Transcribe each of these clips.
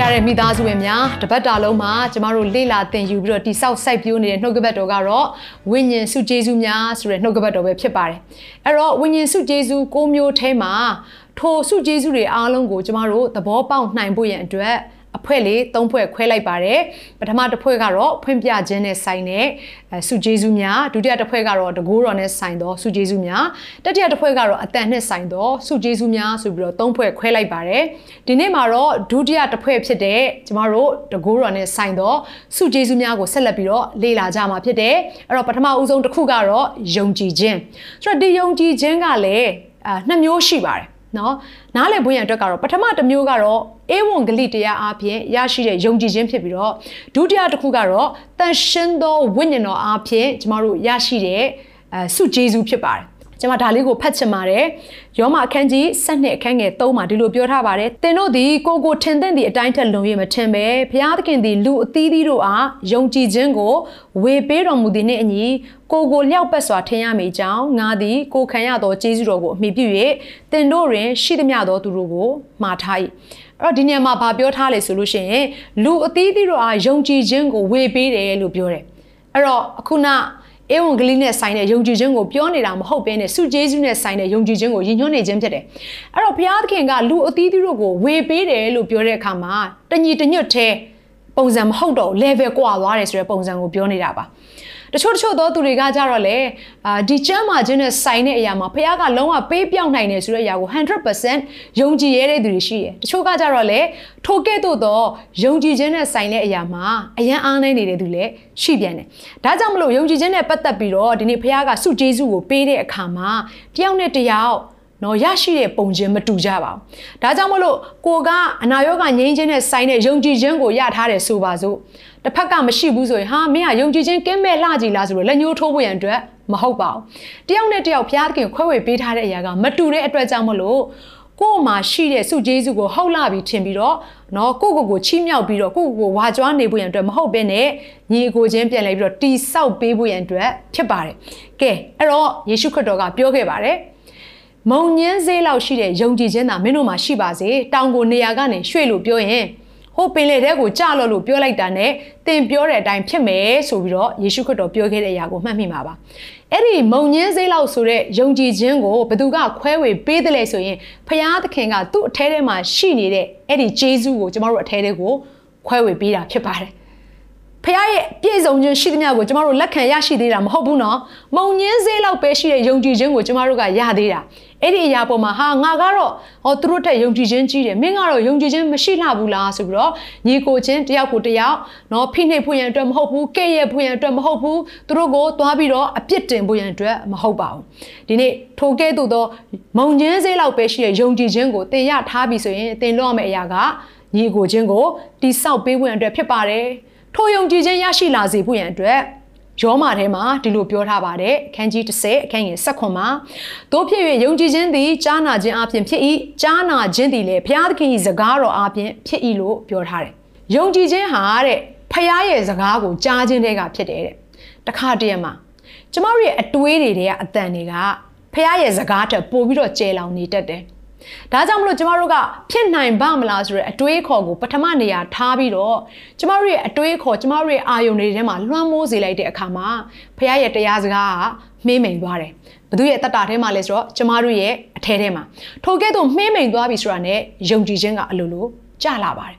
ရတဲ့မိသားစုဝင်များတပတ်တာလုံးမှာကျမတို့လေ့လာသင်ယူပြီးတော့တိဆောက်စိုက်ပျိုးနေတဲ့နှုတ်ကပတ်တော်ကတော့ဝိညာဉ်စုကျေးဇူးများဆိုတဲ့နှုတ်ကပတ်တော်ပဲဖြစ်ပါတယ်အဲ့တော့ဝိညာဉ်စုကျေးဇူး၉မျိုးထဲမှာထိုစုကျေးဇူးတွေအားလုံးကိုကျမတို့သဘောပေါက်နိုင်ဖို့ရန်အတွက် အဖွဲ့လေး၃ဖွဲ့ခွဲလိုက်ပါတယ်ပထမတစ်ဖွဲ့ကတော့ဖွင့်ပြခြင်းနဲ့ဆိုင်တဲ့စုဂျေစုများဒုတိယတစ်ဖွဲ့ကတော့တကိုးတော်နဲ့ဆိုင်သောစုဂျေစုများတတိယတစ်ဖွဲ့ကတော့အတန်နဲ့ဆိုင်သောစုဂျေစုများဆိုပြီးတော့၃ဖွဲ့ခွဲလိုက်ပါတယ်ဒီနေ့မှာတော့ဒုတိယတစ်ဖွဲ့ဖြစ်တဲ့ကျမတို့တကိုးတော်နဲ့ဆိုင်သောစုဂျေစုများကိုဆက်လက်ပြီးတော့လေ့လာကြမှာဖြစ်တယ်အဲ့တော့ပထမဦးဆုံးတစ်ခုကတော့ယုံကြည်ခြင်းဆိုတော့ဒီယုံကြည်ခြင်းကလည်းအာနှစ်မျိုးရှိပါတယ် နော်နားလည်ဖို့ရန်အတွက်ကတော့ပထမတစ်မျိုးကတော့အေဝံဂလိတရားအပြင်ရရှိတဲ့ယုံကြည်ခြင်းဖြစ်ပြီးတော့ဒုတိယတစ်ခုကတော့တန်ရှင်းသောဝိညာဉ်တော်အပြင်ကျမတို့ရရှိတဲ့အဲစုဂျေဇုဖြစ်ပါတယ် ကျွန်မဒါလေးကိုဖတ်ချင်ပါတယ်။ယောမအခန်းကြီး7အခန်းငယ်3မှာဒီလိုပြောထားပါတယ်။သင်တို့သည်ကိုကိုထင်သင့်သည့်အတိုင်းထက်လွန်၍မထင်ပဲဘုရားသခင်သည်လူအသီးသီးတို့အားယုံကြည်ခြင်းကိုဝေပေးတော်မူသည်နှင့်အညီကိုကိုလျောက်ပတ်စွာထင်ရမိကြောင်းငါသည်ကိုခံရသောကျေးဇူးတော်ကိုအမိပြု၍သင်တို့တွင်ရှိသမျှသောသူတို့ကိုမှားထား၏။အဲ့တော့ဒီနေရာမှာဗာပြောထားလေဆိုလို့ရှိရင်လူအသီးသီးတို့အားယုံကြည်ခြင်းကိုဝေပေးတယ်လို့ပြောတယ်။အဲ့တော့အခုန ဧဝံဂလိနဲ့ဆိုင်တဲ့ယုံကြည်ခြင်းကိုပြောနေတာမဟုတ်ဘဲနဲ့စုဂျေစုနဲ့ဆိုင်တဲ့ယုံကြည်ခြင်းကိုယဉ်ညွှန်းနေခြင်းဖြစ်တယ်။အဲ့တော့ဘုရားသခင်ကလူအသီးသီးတို့ကိုဝေပေးတယ်လို့ပြောတဲ့အခါမှာတညီတညွတ်သေး ပုံစံမဟုတ်တော့ level ကွာသွားတယ်ဆိုတဲ့ပုံစံကိုပြောနေတာပါ။တချို့တချို့သောသူတွေကကြတော့လေအာဒီကျမ်းမာခြင်းနဲ့ဆိုင်တဲ့အရာမှာဖခင်ကလုံးဝပေးပြောင်းနိုင်တယ်ဆိုတဲ့အရာကို100%ယုံကြည်ရတဲ့သူတွေရှိတယ်တချို့ကကြတော့လေထိုကဲ့သို့သောယုံကြည်ခြင်းနဲ့ဆိုင်တဲ့အရာမှာအယံအားနေနေတဲ့သူလည်းရှိပြန်တယ်ဒါကြောင့်မလို့ယုံကြည်ခြင်းနဲ့ပတ်သက်ပြီးတော့ဒီနေ့ဖခင်ကစုကျေးဇူးကိုပေးတဲ့အခါမှာတယောက်နဲ့တယောက် နော်ရရှိတဲ့ပုံချင်းမတူကြပါဘူး။ဒါကြောင့်မလို့ကိုကအနာရောဂါငြိမ်းခြင်းနဲ့ဆိုင်တဲ့ယုံကြည်ခြင်းကိုရထားတယ်ဆိုပါစို့။တစ်ဖက်ကမရှိဘူးဆိုရင်ဟာမင်းကယုံကြည်ခြင်းကင်းမဲ့လှကြည်လားဆိုတော့လက်ညှိုးထိုးဖို့ရန်အတွက်မဟုတ်ပါဘူး။တယောက်နဲ့တယောက်ဘုရားသခင်ခွဲဝေပေးထားတဲ့အရာကမတူတဲ့အတွက်ကြောင့်မလို့ကို့မှာရှိတဲ့စုဂျေစုကိုဟုတ်လာပြီးထင်ပြီးတော့နော်ကိုကိုကိုချီးမြှောက်ပြီးတော့ကိုကိုကိုဝါကြွားနေဖို့ရန်အတွက်မဟုတ်ဘဲနဲ့ညီအကိုချင်းပြန်လဲပြီးတော့တီဆောက်ပေးဖို့ရန်အတွက်ဖြစ်ပါတယ်။ကဲအဲ့တော့ယေရှုခရစ်တော်ကပြောခဲ့ပါတယ်။ မုံညင်းစေးလောက်ရှိတဲ့ယုံကြည်ခြင်းသာမင်းတို့မှာရှိပါစေတောင်ကိုနေရာကနေရွှေ့လို့ပြောရင်ဟိုပင်လေတဲ့ကိုကြလို့လို့ပြောလိုက်တာနဲ့သင်ပြောတဲ့အတိုင်းဖြစ်မယ်ဆိုပြီးတော့ယေရှုခရစ်တော်ပြောခဲ့တဲ့အရာကိုမှတ်မိမှာပါအဲ့ဒီမုံညင်းစေးလောက်ဆိုတဲ့ယုံကြည်ခြင်းကိုဘသူကခွဲဝေပေးတယ်လဲဆိုရင်ဖရာသခင်ကသူ့အထဲထဲမှာရှိနေတဲ့အဲ့ဒီဂျေဇုကိုကျမတို့အထဲထဲကိုခွဲဝေပေးတာဖြစ်ပါတယ် ဖခင်ရဲ့ပြည့်စုံခြင်းရှိသမျှကိုကျမတို့လက်ခံရရှိသေးတာမဟုတ်ဘူးနော်မုံညင်းစေးလောက်ပဲရှိတဲ့ယုံကြည်ခြင်းကိုကျမတို့ကရသေးတာအဲ့ဒီအရာပေါ်မှာဟာငါကတော့ဟောသူတို့တက်ယုံကြည်ခြင်းကြီးတယ်မင်းကတော့ယုံကြည်ခြင်းမရှိလှဘူးလားဆိုပြီးတော့ညီကိုချင်းတယောက်ကိုတယောက်နော်ဖိနှိပ်ဖို့ရန်အတွက်မဟုတ်ဘူးကဲ့ရဲ့ဖို့ရန်အတွက်မဟုတ်ဘူးသူတို့ကိုသွားပြီးတော့အပြစ်တင်ဖို့ရန်အတွက်မဟုတ်ပါဘူးဒီနေ့ထိုကဲ့သို့သောမုံညင်းစေးလောက်ပဲရှိတဲ့ယုံကြည်ခြင်းကိုသင်ရထားပြီဆိုရင်သင်လို့ရမယ့်အရာကညီကိုချင်းကိုတိဆောက်ပေးဖို့ရန်အတွက်ဖြစ်ပါတယ် ထိုယုံကြည်ခြင်းရရှိလာစေဖို့ရန်အတွက်ယောမာထဲမှာဒီလိုပြောထားပါတယ်အခန်းကြီး30အခန်းငယ်16မှာတို့ဖြစ်၍ယုံကြည်ခြင်းသည်ကြားနာခြင်းအပြင်ဖြစ်၏ကြားနာခြင်းသည်လည်းဘုရားသခင်၏စကားတော်အပြင်ဖြစ်၏လို့ပြောထားတယ်ယုံကြည်ခြင်းဟာတဲ့ဖခင်ရဲ့စကားကိုကြားခြင်းတွေကဖြစ်တယ်တဲ့တခါတည်းမှာကျမတို့ရဲ့အတွေးတွေတွေကအတန်တွေကဖခင်ရဲ့စကားထက်ပိုပြီးတော့ကျဲလောင်နေတတ်တယ် ဒါကြောင့်မလို့ကျမတို့ကဖြစ်နိုင်ပါမလားဆိုတဲ့အတွေးခေါ်ကိုပထမနေရာထားပြီးတော့ကျမတို့ရဲ့အတွေးခေါ်ကျမတို့ရဲ့အာယုန်တွေထဲမှာလွှမ်းမိုးစေလိုက်တဲ့အခါမှာဖခင်ရဲ့တရားစကားကမှေးမိန်သွားတယ်ဘသူရဲ့တတထဲမှာလဲဆိုတော့ကျမတို့ရဲ့အထဲထဲမှာထိုကဲ့သို့မှေးမိန်သွားပြီဆိုတာနဲ့ယုံကြည်ခြင်းကအလိုလိုကျလာပါတယ်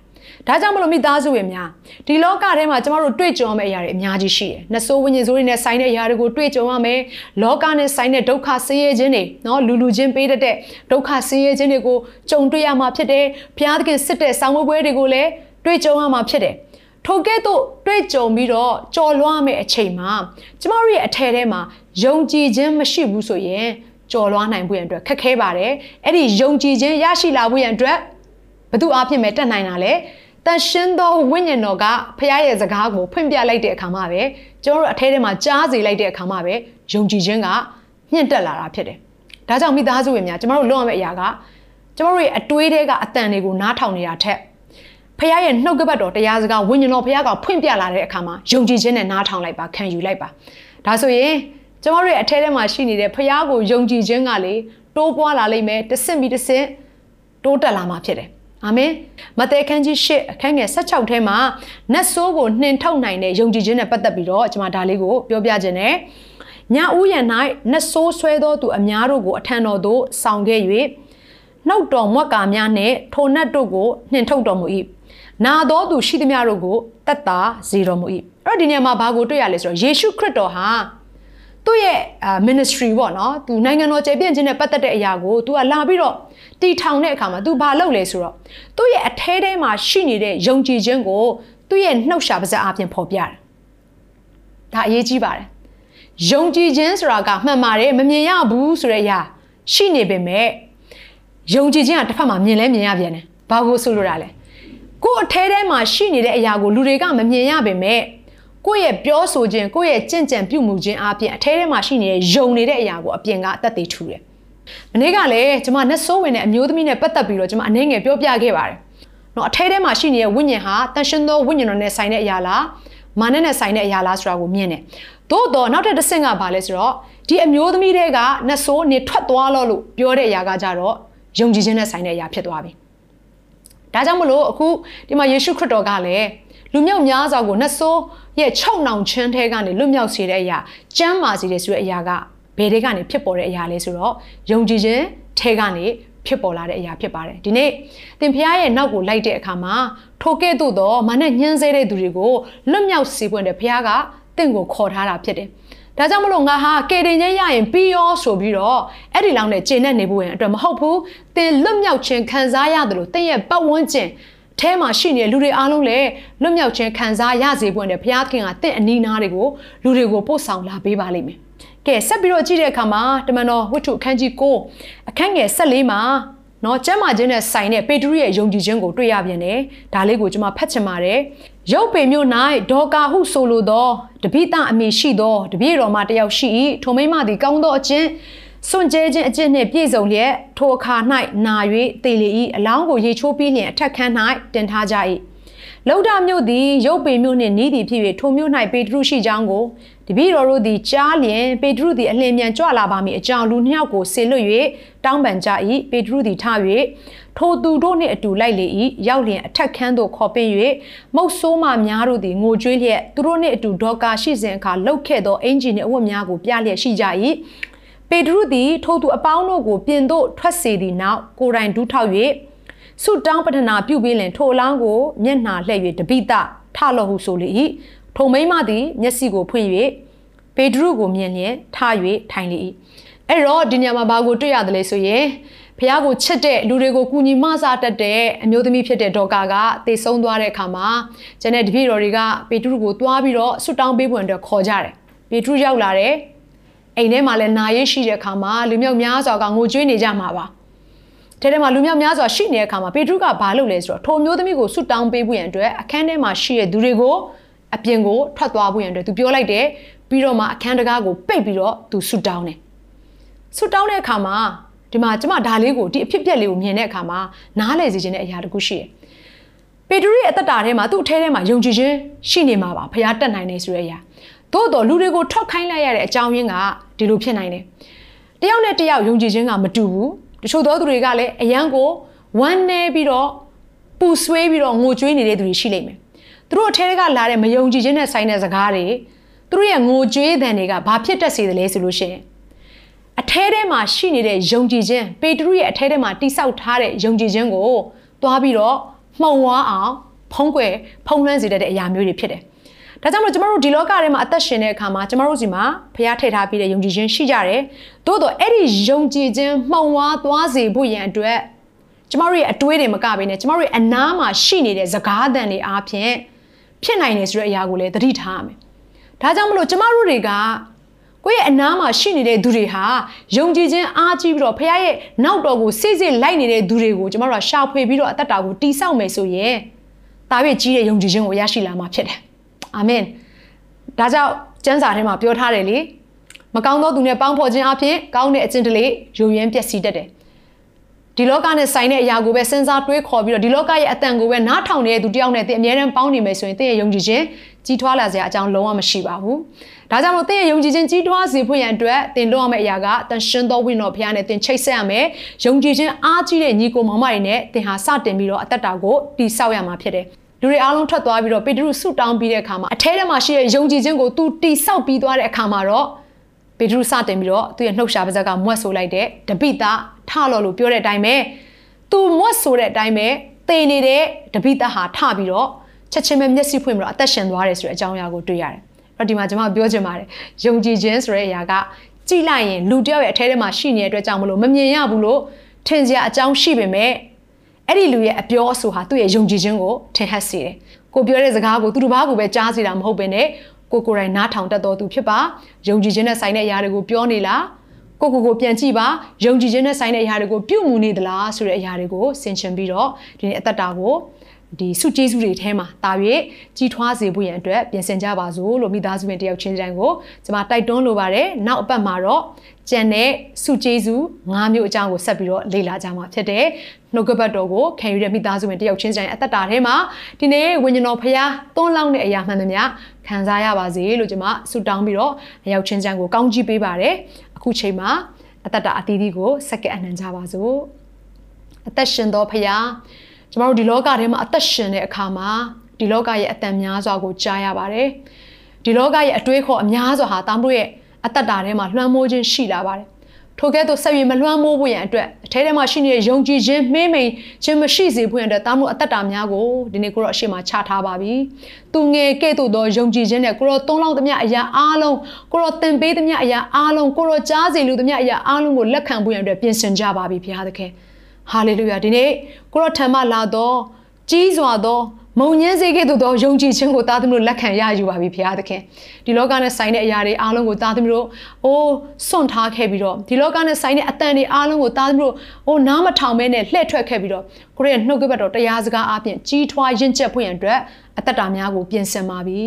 ဒါကြောင့်မလို့မိသားစုဝင်များဒီလောကထဲမှာကျမတို့တွေ့ကြုံရမယ့်အရာတွေအများကြီးရှိတယ်။နှဆိုးဝိညာဉ်ဆိုးတွေနဲ့ဆိုင်တဲ့အရာတွေကိုတွေ့ကြုံရမယ်။လောကနဲ့ဆိုင်တဲ့ဒုက္ခဆင်းရဲခြင်းတွေနော်လူလူချင်းပေးတတ်တဲ့ဒုက္ခဆင်းရဲခြင်းတွေကိုကြုံတွေ့ရမှာဖြစ်တယ်။ဘုရားသခင်စစ်တဲ့ဆောင်းပွဲတွေကိုလည်းတွေ့ကြုံရမှာဖြစ်တယ်။ထိုကဲ့သို့တွေ့ကြုံပြီးတော့ကြော်လွှားမယ့်အချိန်မှာကျမတို့ရဲ့အထယ်ထဲမှာယုံကြည်ခြင်းမရှိဘူးဆိုရင်ကြော်လွှားနိုင်ဖို့ရန်အတွက်ခက်ခဲပါတယ်။အဲ့ဒီယုံကြည်ခြင်းရရှိလာဖို့ရန်အတွက်ဘသူအဖြစ်မဲ့တက်နိုင်တာလဲ တန်ရှင်းသောဝိညာဉ်တော်ကဖခင်ရဲ့စကားကိုဖွင့်ပြလိုက်တဲ့အခါမှာပဲကျွန်တော်တို့အထဲထဲမှာကြားစေလိုက်တဲ့အခါမှာပဲယုံကြည်ခြင်းကမြင့်တက်လာတာဖြစ်တယ်။ဒါကြောင့်မိသားစုဝင်များကျွန်တော်တို့လုပ်ရမယ့်အရာကကျွန်တော်တို့ရဲ့အတွေးတွေကအတန်တွေကိုနားထောင်နေတာထက်ဖခင်ရဲ့နှုတ်ကပတ်တော်တရားစကားဝိညာဉ်တော်ဖခင်ကဖွင့်ပြလာတဲ့အခါမှာယုံကြည်ခြင်းနဲ့နားထောင်လိုက်ပါခံယူလိုက်ပါဒါဆိုရင်ကျွန်တော်တို့ရဲ့အထဲထဲမှာရှိနေတဲ့ဖခင်ကိုယုံကြည်ခြင်းကလေတိုးပွားလာလိမ့်မယ်တစ်ဆင့်ပြီးတစ်ဆင့်တိုးတက်လာမှာဖြစ်တယ် အာမင်မဿဲခန်းကြီး၈အခန်းငယ်16ထဲမှာနတ်ဆိုးကိုနှင်ထုတ်နိုင်တဲ့ယုံကြည်ခြင်းနဲ့ပတ်သက်ပြီးတော့ကျွန်မဒါလေးကိုပြောပြခြင်းနဲ့ညာဥယျာဉ်၌နတ်ဆိုးဆွဲသောသူအများတို့ကိုအထံတော်သို့ဆောင်ခဲ့၍နှုတ်တော်မွက်ကာများနှင့်ထိုနတ်တို့ကိုနှင်ထုတ်တော်မူ၏နာသောသူရှိသမျှတို့ကိုတတ်တာစေတော်မူ၏အဲ့တော့ဒီနေရာမှာဘာကိုတွေ့ရလဲဆိုတော့ယေရှုခရစ်တော်ဟာ သူ့ရဲ့ ministry ပေါ့နော်သူနိုင်ငံတော်ကျေပြန့်ခြင်းနဲ့ပတ်သက်တဲ့အရာကို तू ကလာပြီးတော့တီထောင်တဲ့အခါမှာ तू ဘာလုပ်လဲဆိုတော့သူ့ရဲ့အထဲထဲမှာရှိနေတဲ့ယုံကြည်ခြင်းကိုသူ့ရဲ့နှုတ်ရှာပါးစပ်အပြင်ဖော်ပြတယ်ဒါအရေးကြီးပါတယ်ယုံကြည်ခြင်းဆိုတာကမှန်ပါတယ်မမြင်ရဘူးဆိုတဲ့အရာရှိနေပေမဲ့ယုံကြည်ခြင်းကတစ်ဖက်မှာမြင်လဲမြင်ရပြန်တယ်ဘာလို့ဆိုလိုတာလဲကိုယ်အထဲထဲမှာရှိနေတဲ့အရာကိုလူတွေကမမြင်ရပေမဲ့ ကိုယ့်ရဲ့ပြောဆိုခြင်းကိုယ့်ရဲ့ကြင်ကြံပြုမှုခြင်းအပြင်အထဲထဲမှာရှိနေတဲ့ယုံနေတဲ့အရာကိုအပြင်ကအသက်သေးထူတယ်။မနေ့ကလည်းကျွန်မနတ်ဆိုးဝင်တဲ့အမျိုးသမီးနဲ့ပတ်သက်ပြီးတော့ကျွန်မအနေငယ်ပြောပြခဲ့ပါတယ်။နော်အထဲထဲမှာရှိနေတဲ့ဝိညာဉ်ဟာတန်ရှင်သောဝိညာဉ်တော်နဲ့ဆိုင်တဲ့အရာလားမာနနဲ့ဆိုင်တဲ့အရာလားဆိုတာကိုမြင်တယ်။သို့တော့နောက်ထပ်တစ်ဆင့်ကဘာလဲဆိုတော့ဒီအမျိုးသမီးတွေကနတ်ဆိုးနေထွက်သွားလို့လို့ပြောတဲ့အရာကကြတော့ယုံကြည်ခြင်းနဲ့ဆိုင်တဲ့အရာဖြစ်သွားပြီ။ဒါကြောင့်မလို့အခုဒီမှာယေရှုခရစ်တော်ကလည်း လူမြောက်များစွာကိုနတ်ဆိုးရဲ့၆နောင်ချင်းထဲကနေလွတ်မြောက်စေတဲ့အရာကျမ်းမာစေတဲ့ဆိုတဲ့အရာကဘယ်တွေကနေဖြစ်ပေါ်တဲ့အရာလဲဆိုတော့ယုံကြည်ခြင်းထဲကနေဖြစ်ပေါ်လာတဲ့အရာဖြစ်ပါတယ်ဒီနေ့သင်ဖျားရဲ့နောက်ကိုလိုက်တဲ့အခါမှာထိုကဲ့သို့သောမာနဲ့ညှင်းဆဲတဲ့သူတွေကိုလွတ်မြောက်စေပွင့်တဲ့ဖျားကတင့်ကိုခေါ်ထားတာဖြစ်တယ်ဒါကြောင့်မလို့ငါဟာကေတင်ချင်းရရင်ပြီးရောဆိုပြီးတော့အဲ့ဒီလောက်နဲ့ကျင့်နေနေဖို့ရင်အတွက်မဟုတ်ဘူးသင်လွတ်မြောက်ခြင်းခံစားရတယ်လို့သင်ရဲ့ပတ်ဝန်းကျင် အဲမှာရှိနေတဲ့လူတွေအားလုံးလည်းလွတ်မြောက်ခြင်းခံစားရစေဖို့နဲ့ဘုရားသခင်ကတင့်အနီးနားတွေကိုလူတွေကိုပို့ဆောင်လာပေးပါလိမ့်မယ်။ကဲဆက်ပြီးတော့ကြည့်တဲ့အခါမှာတမန်တော်ဝတ္ထုအခန်းကြီး9အခန်းငယ်14မှာနော်ကျမ်းမာခြင်းနဲ့ဆိုင်တဲ့ပေတရုရဲ့ယုံကြည်ခြင်းကိုတွေ့ရပြန်တယ်။ဒါလေးကိုကျွန်မဖတ်ချင်ပါတယ်။ရုပ်ပေမြို့၌ဒေါကာဟုဆိုလိုသောတပိတအမိရှိသောတပည့်တော်မတယောက်ရှိ၏ထိုမိမသည်ကောင်းသောအချင်း စွန့်ကြဲခြင်းအကျင့်နှင့်ပြည့်စုံလျက်ထိုအခါ၌နာ၍တေလေ၏အလောင်းကိုရေချိုးပြီးလျင်အထက်ခန်း၌တင်ထားကြ၏လောက်ဒမြို့သည်ရုပ်ပေမြို့နှင့်နီးသည်ဖြစ်၍ထိုမြို့၌ပေတရုရှိကြောင်းကိုတပည့်တော်တို့သည်ကြားလျင်ပေတရုသည်အလင်းမြန်ကြွလာပါမည်အကြောင်းလူနှစ်ယောက်ကိုဆေလွတ်၍တောင်းပန်ကြ၏ပေတရုသည်ထ၍ထိုသူတို့နှင့်အတူလိုက်လေ၏ရောက်လျင်အထက်ခန်းသို့ခေါ်ပင်၍မုတ်ဆိုးမှများတို့သည်ငိုကြွေးလျက်သူတို့နှင့်အတူဒေါကာရှိစဉ်အခါလှုပ်ခဲ့သောအင်ဂျင်နှင့်အဝတ်များကိုပြလျက်ရှိကြ၏ ပေတရုသည်ထိုသူအပေါင်းတို့ကိုပြင်သို့ထွက်စေသည့်နောက်ကိုယ်တိုင်ဒူးထောက်၍ဆုတောင်းပတနာပြုပြီးလင်ထိုအလောင်းကိုမျက်နှာလှည့်၍တပိတထလော့ဟုဆိုလေ၏ထိုမိမသည်မျက်စိကိုဖွင့်၍ပေတရုကိုမြင်လျင်ထ၍ထိုင်လေ၏အဲ့တော့ဒီညမှာဘာကိုတွေ့ရတယ်လဲဆိုရင်ဖះကိုချစ်တဲ့လူတွေကိုကူညီမဆတတ်တဲ့အမျိုးသမီးဖြစ်တဲ့ဒေါကာကတေဆုံးသွားတဲ့အခါမှာကျန်တဲ့တပည့်တော်တွေကပေတရုကိုတွားပြီးတော့ဆွတောင်းပေးဖို့အတွက်ခေါ်ကြတယ်ပေတရုရောက်လာတယ် အိမ်ထဲမှာလည်းနာရေးရှိတဲ့အခါမှာလူမျိုးများစွာကငိုကြွေးနေကြမှာပါထဲထဲမှာလူမျိုးများစွာရှိနေတဲ့အခါမှာပေတရုကဘာလုပ်လဲဆိုတော့ထိုမျိုးသမီးကိုဆွတောင်းပေးဖို့ရန်အတွက်အခန်းထဲမှာရှိတဲ့သူတွေကိုအပြင်ကိုထွက်သွားဖို့ရန်အတွက်သူပြောလိုက်တယ်ပြီးတော့မှအခန်းတကားကိုပိတ်ပြီးတော့သူဆွတောင်းတယ်ဆွတောင်းတဲ့အခါမှာဒီမှာကျမဒါလေးကိုဒီအဖြစ်ပြက်လေးကိုမြင်တဲ့အခါမှာနားလည်စေခြင်းတဲ့အရာတခုရှိတယ်ပေတရုရဲ့အသက်တာထဲမှာသူ့အထဲထဲမှာယုံကြည်ခြင်းရှိနေမှာပါဖခင်တက်နိုင်နေဆိုတဲ့အရာ သို့တော်လူတွေကိုထောက်ခိုင်းလိုက်ရတဲ့အကြောင်းရင်းကဒီလိုဖြစ်နိုင်တယ်တယောက်နဲ့တယောက်ယုံကြည်ခြင်းကမတူဘူးတချို့သောသူတွေကလည်းအယံကိုဝမ်းနေပြီးတော့ပူဆွေးပြီးတော့ငိုကြွေးနေတဲ့သူတွေရှိလိမ့်မယ်သူတို့အထဲကလာတဲ့မယုံကြည်ခြင်းနဲ့ဆိုင်တဲ့စကားတွေသူတို့ရဲ့ငိုကြွေးသံတွေကဘာဖြစ်တတ်စေသလဲဆိုလို့ရှိရင်အထဲထဲမှာရှိနေတဲ့ယုံကြည်ခြင်းပေတရုရဲ့အထဲထဲမှာတိဆောက်ထားတဲ့ယုံကြည်ခြင်းကိုသွားပြီးတော့မှုံဝါအောင်ဖုံးကွယ်ဖုံးလွှမ်းစေတဲ့အရာမျိုးတွေဖြစ်တယ်။ ဒါကြောင့်မို့ကျမတို့ဒီလောကထဲမှာအသက်ရှင်တဲ့အခါမှာကျမတို့စီမှာဖះထည့်ထားပြီးတဲ့ယုံကြည်ခြင်းရှိကြတယ်။သို့တော့အဲ့ဒီယုံကြည်ခြင်းမှုံဝါသွားစေဖို့ရန်အတွက်ကျမတို့ရဲ့အတွေးတွေမကဘဲနဲ့ကျမတို့ရဲ့အနားမှာရှိနေတဲ့စကားသံတွေအားဖြင့်ဖြစ်နိုင်တယ်ဆိုတဲ့အရာကိုလည်းသတိထားရမယ်။ဒါကြောင့်မလို့ကျမတို့တွေကကိုယ့်ရဲ့အနားမှာရှိနေတဲ့သူတွေဟာယုံကြည်ခြင်းအားကြီးပြီးတော့ဖခင်ရဲ့နောက်တော်ကိုစိတ်စိတ်လိုက်နေတဲ့သူတွေကိုကျမတို့ကရှာဖွေပြီးတော့အသက်တာကိုတိဆောက်မယ်ဆိုရင်တာပြည့်ကြီးတဲ့ယုံကြည်ခြင်းကိုရရှိလာမှာဖြစ်တယ် အာမင်ဒါကြောင့်ကျမ်းစာထဲမှာပြောထားတယ်လေမကောင်းသောသူနဲ့ပေါင်းဖော်ခြင်းအပြင်ကောင်းတဲ့အကျင့်တလေယိုယွင်းပျက်စီးတတ်တယ်ဒီလောကနဲ့ဆိုင်တဲ့အရာကိုပဲစဉ်းစားတွေးခေါ်ပြီးတော့ဒီလောကရဲ့အတန်ကိုပဲနားထောင်နေတဲ့သူတယောက်နဲ့သင်အမြဲတမ်းပေါင်းနေမယ်ဆိုရင်သင်ရဲ့ယုံကြည်ခြင်းကြီးထွားလာစရာအကြောင်းလုံးဝမရှိပါဘူး။ဒါကြောင့်မို့သင်ရဲ့ယုံကြည်ခြင်းကြီးထွားစေဖို့ရန်အတွက်သင်လုပ်ရမယ့်အရာကတန်ရှင်သောဝိညာဉ်တော်ဖခင်နဲ့သင်ချိတ်ဆက်ရမယ်။ယုံကြည်ခြင်းအားကြီးတဲ့ညီကိုမောင်မတွေနဲ့သင်ဟာစတင်ပြီးတော့အသက်တာကိုတည်ဆောက်ရမှာဖြစ်တယ်။ လူတွေအားလုံးထွက်သွားပြီးတော့ပေတရုဆုတောင်းပြီးတဲ့အခါမှာအထဲထဲမှာရှိတဲ့ယုံကြည်ခြင်းကိုသူတိဆောက်ပြီးသွားတဲ့အခါမှာတော့ပေတရုစတင်ပြီးတော့သူ့ရဲ့နှုတ်ရှာပါးစပ်ကမွတ်ဆိုလိုက်တဲ့တပိတာထလော်လို့ပြောတဲ့အတိုင်းပဲသူမွတ်ဆိုတဲ့အတိုင်းပဲသေနေတဲ့တပိတာဟာထပြီးတော့ချက်ချင်းပဲမျက်စိဖွင့်ပြီးတော့အသက်ရှင်သွားတယ်ဆိုတဲ့အကြောင်းအရာကိုတွေ့ရတယ်။အဲ့တော့ဒီမှာကျွန်မပြောချင်ပါတယ်။ယုံကြည်ခြင်းဆိုတဲ့အရာကကြည့်လိုက်ရင်လူတယောက်ရဲ့အထဲထဲမှာရှိနေတဲ့အတွက်ကြောင့်မလို့မမြင်ရဘူးလို့ထင်စရာအကြောင်းရှိပေမဲ့ အဲ့ဒီလူရဲ့အပြောအဆိုဟာသူ့ရဲ့ယုံကြည်ခြင်းကိုထင်ဟပ်စေတယ်။ကိုပြောတဲ့စကားကိုသူတစ်ပါးကိုပဲကြားစေတာမဟုတ်ဘဲနဲ့ကိုကိုယ်တိုင်နားထောင်တတ်တော်သူဖြစ်ပါယုံကြည်ခြင်းနဲ့ဆိုင်တဲ့အရာတွေကိုပြောနေလားကိုကိုကိုပြန်ကြည့်ပါယုံကြည်ခြင်းနဲ့ဆိုင်တဲ့အရာတွေကိုပြုမှုနေသလားဆိုတဲ့အရာတွေကိုဆင်ခြင်ပြီးတော့ဒီနေ့အသက်တာကို ဒီစုကျေးဇူးတွေထဲမှာတာ၍ကြီးထွားစေဖို့ရန်အတွက်ပြင်ဆင်ကြပါစို့လို့မိသားစုဝင်တယောက်ချင်းတိုင်းကိုကျွန်မတိုက်တွန်းလိုပါတယ်နောက်အပတ်မှာတော့ကျန်တဲ့စုကျေးဇူး၅မျိုးအကြောင်းကိုဆက်ပြီးတော့လေ့လာကြမှာဖြစ်တယ်နှုတ်ကပတ်တော်ကိုခံယူတဲ့မိသားစုဝင်တယောက်ချင်းတိုင်းအသက်တာထဲမှာဒီနေ့ဝိညာဉ်တော်ဖရားသွန်းလောင်းတဲ့အရာမှန်သမျှခံစားရပါစေလို့ကျွန်မဆုတောင်းပြီးတော့အရောက်ချင်းတိုင်းကိုကောင်းချီးပေးပါတယ်အခုချိန်မှာအသက်တာအသီးသီးကိုစက္ကန့်အနှံကြပါစို့အသက်ရှင်သောဖရား ကျမတို့ဒီလောကထဲမှာအသက်ရှင်တဲ့အခါမှာဒီလောကရဲ့အတန်များစွာကိုကြားရပါတယ်ဒီလောကရဲ့အတွေးခေါ်အများစွာဟာတာမတို့ရဲ့အသက်တာထဲမှာလွှမ်းမိုးခြင်းရှိလာပါတယ်ထိုကဲ့သို့ဆက်ပြီးမလွှမ်းမိုးဖို့ရန်အတွက်အထဲထဲမှာရှိနေတဲ့ယုံကြည်ခြင်းမှင်းမိန်ခြင်းမရှိစေဖို့ရန်အတွက်တာမတို့အသက်တာများကိုဒီနေ့ကိုတော့အရှိမချထားပါပြီ။သူငယ်ကဲ့သို့သောယုံကြည်ခြင်းနဲ့ကိုတော့သုံးလောက်သမျှအရာအားလုံးကိုတော့သင်ပေးသမျှအရာအားလုံးကိုတော့ကြားစေလူသမျှအရာအားလုံးကိုလက်ခံဖို့ရန်အတွက်ပြင်ဆင်ကြပါပြီဘုရားသခင်။ ဟာလေလုယာဒီနေ့ကိုရောထံမှလာတော့ကြီးစွာသောမုံညင်းစေခဲ့သို့သောယုံကြည်ခြင်းကိုသားသမီးတို့လက်ခံရယူပါပြီဘုရားသခင်ဒီလောကနဲ့ဆိုင်တဲ့အရာတွေအားလုံးကိုသားသမီးတို့အိုးစွန့်ထားခဲ့ပြီးတော့ဒီလောကနဲ့ဆိုင်တဲ့အတန်တွေအားလုံးကိုသားသမီးတို့အိုးနားမထောင်မဲနဲ့လှည့်ထွက်ခဲ့ပြီးတော့ကိုရဲ့နှုတ်ကပတ်တော်တရားစကားအပြင်ကြီးထွားရင့်ကျက်ဖွင့်ရန်အတွက်အသက်တာများကိုပြင်ဆင်ပါပြီ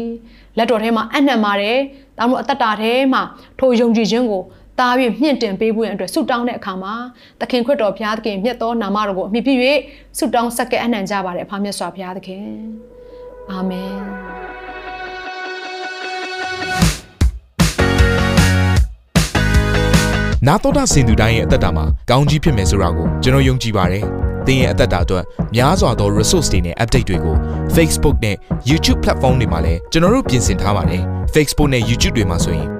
လက်တော်ထဲမှာအနှံပါတယ်ဒါမှမဟုတ်အသက်တာထဲမှာထိုယုံကြည်ခြင်းကို သား၍မြင့်တင်ပေးဖို့ရန်အတွက်ဆုတောင်းတဲ့အခါမှာသခင်ခရစ်တော်ဘုရားသခင်မြတ်သောနာမတော်ကိုအမိပြု၍ဆုတောင်းဆက်ကဲအနှံကြပါတယ်အဖမြတ်စွာဘုရားသခင်အာမင်နာတော်တာစင်သူတိုင်းရဲ့အသက်တာမှာကောင်းကြီးဖြစ်မယ်ဆိုတာကိုကျွန်တော်ယုံကြည်ပါတယ်။သင်ရဲ့အသက်တာအတွက်များစွာသော resource တွေနဲ့ update တွေကို Facebook နဲ့ YouTube platform တွေမှာလည်းကျွန်တော်တို့ပြင်ဆင်ထားပါတယ်။ Facebook နဲ့ YouTube တွေမှာဆိုရင်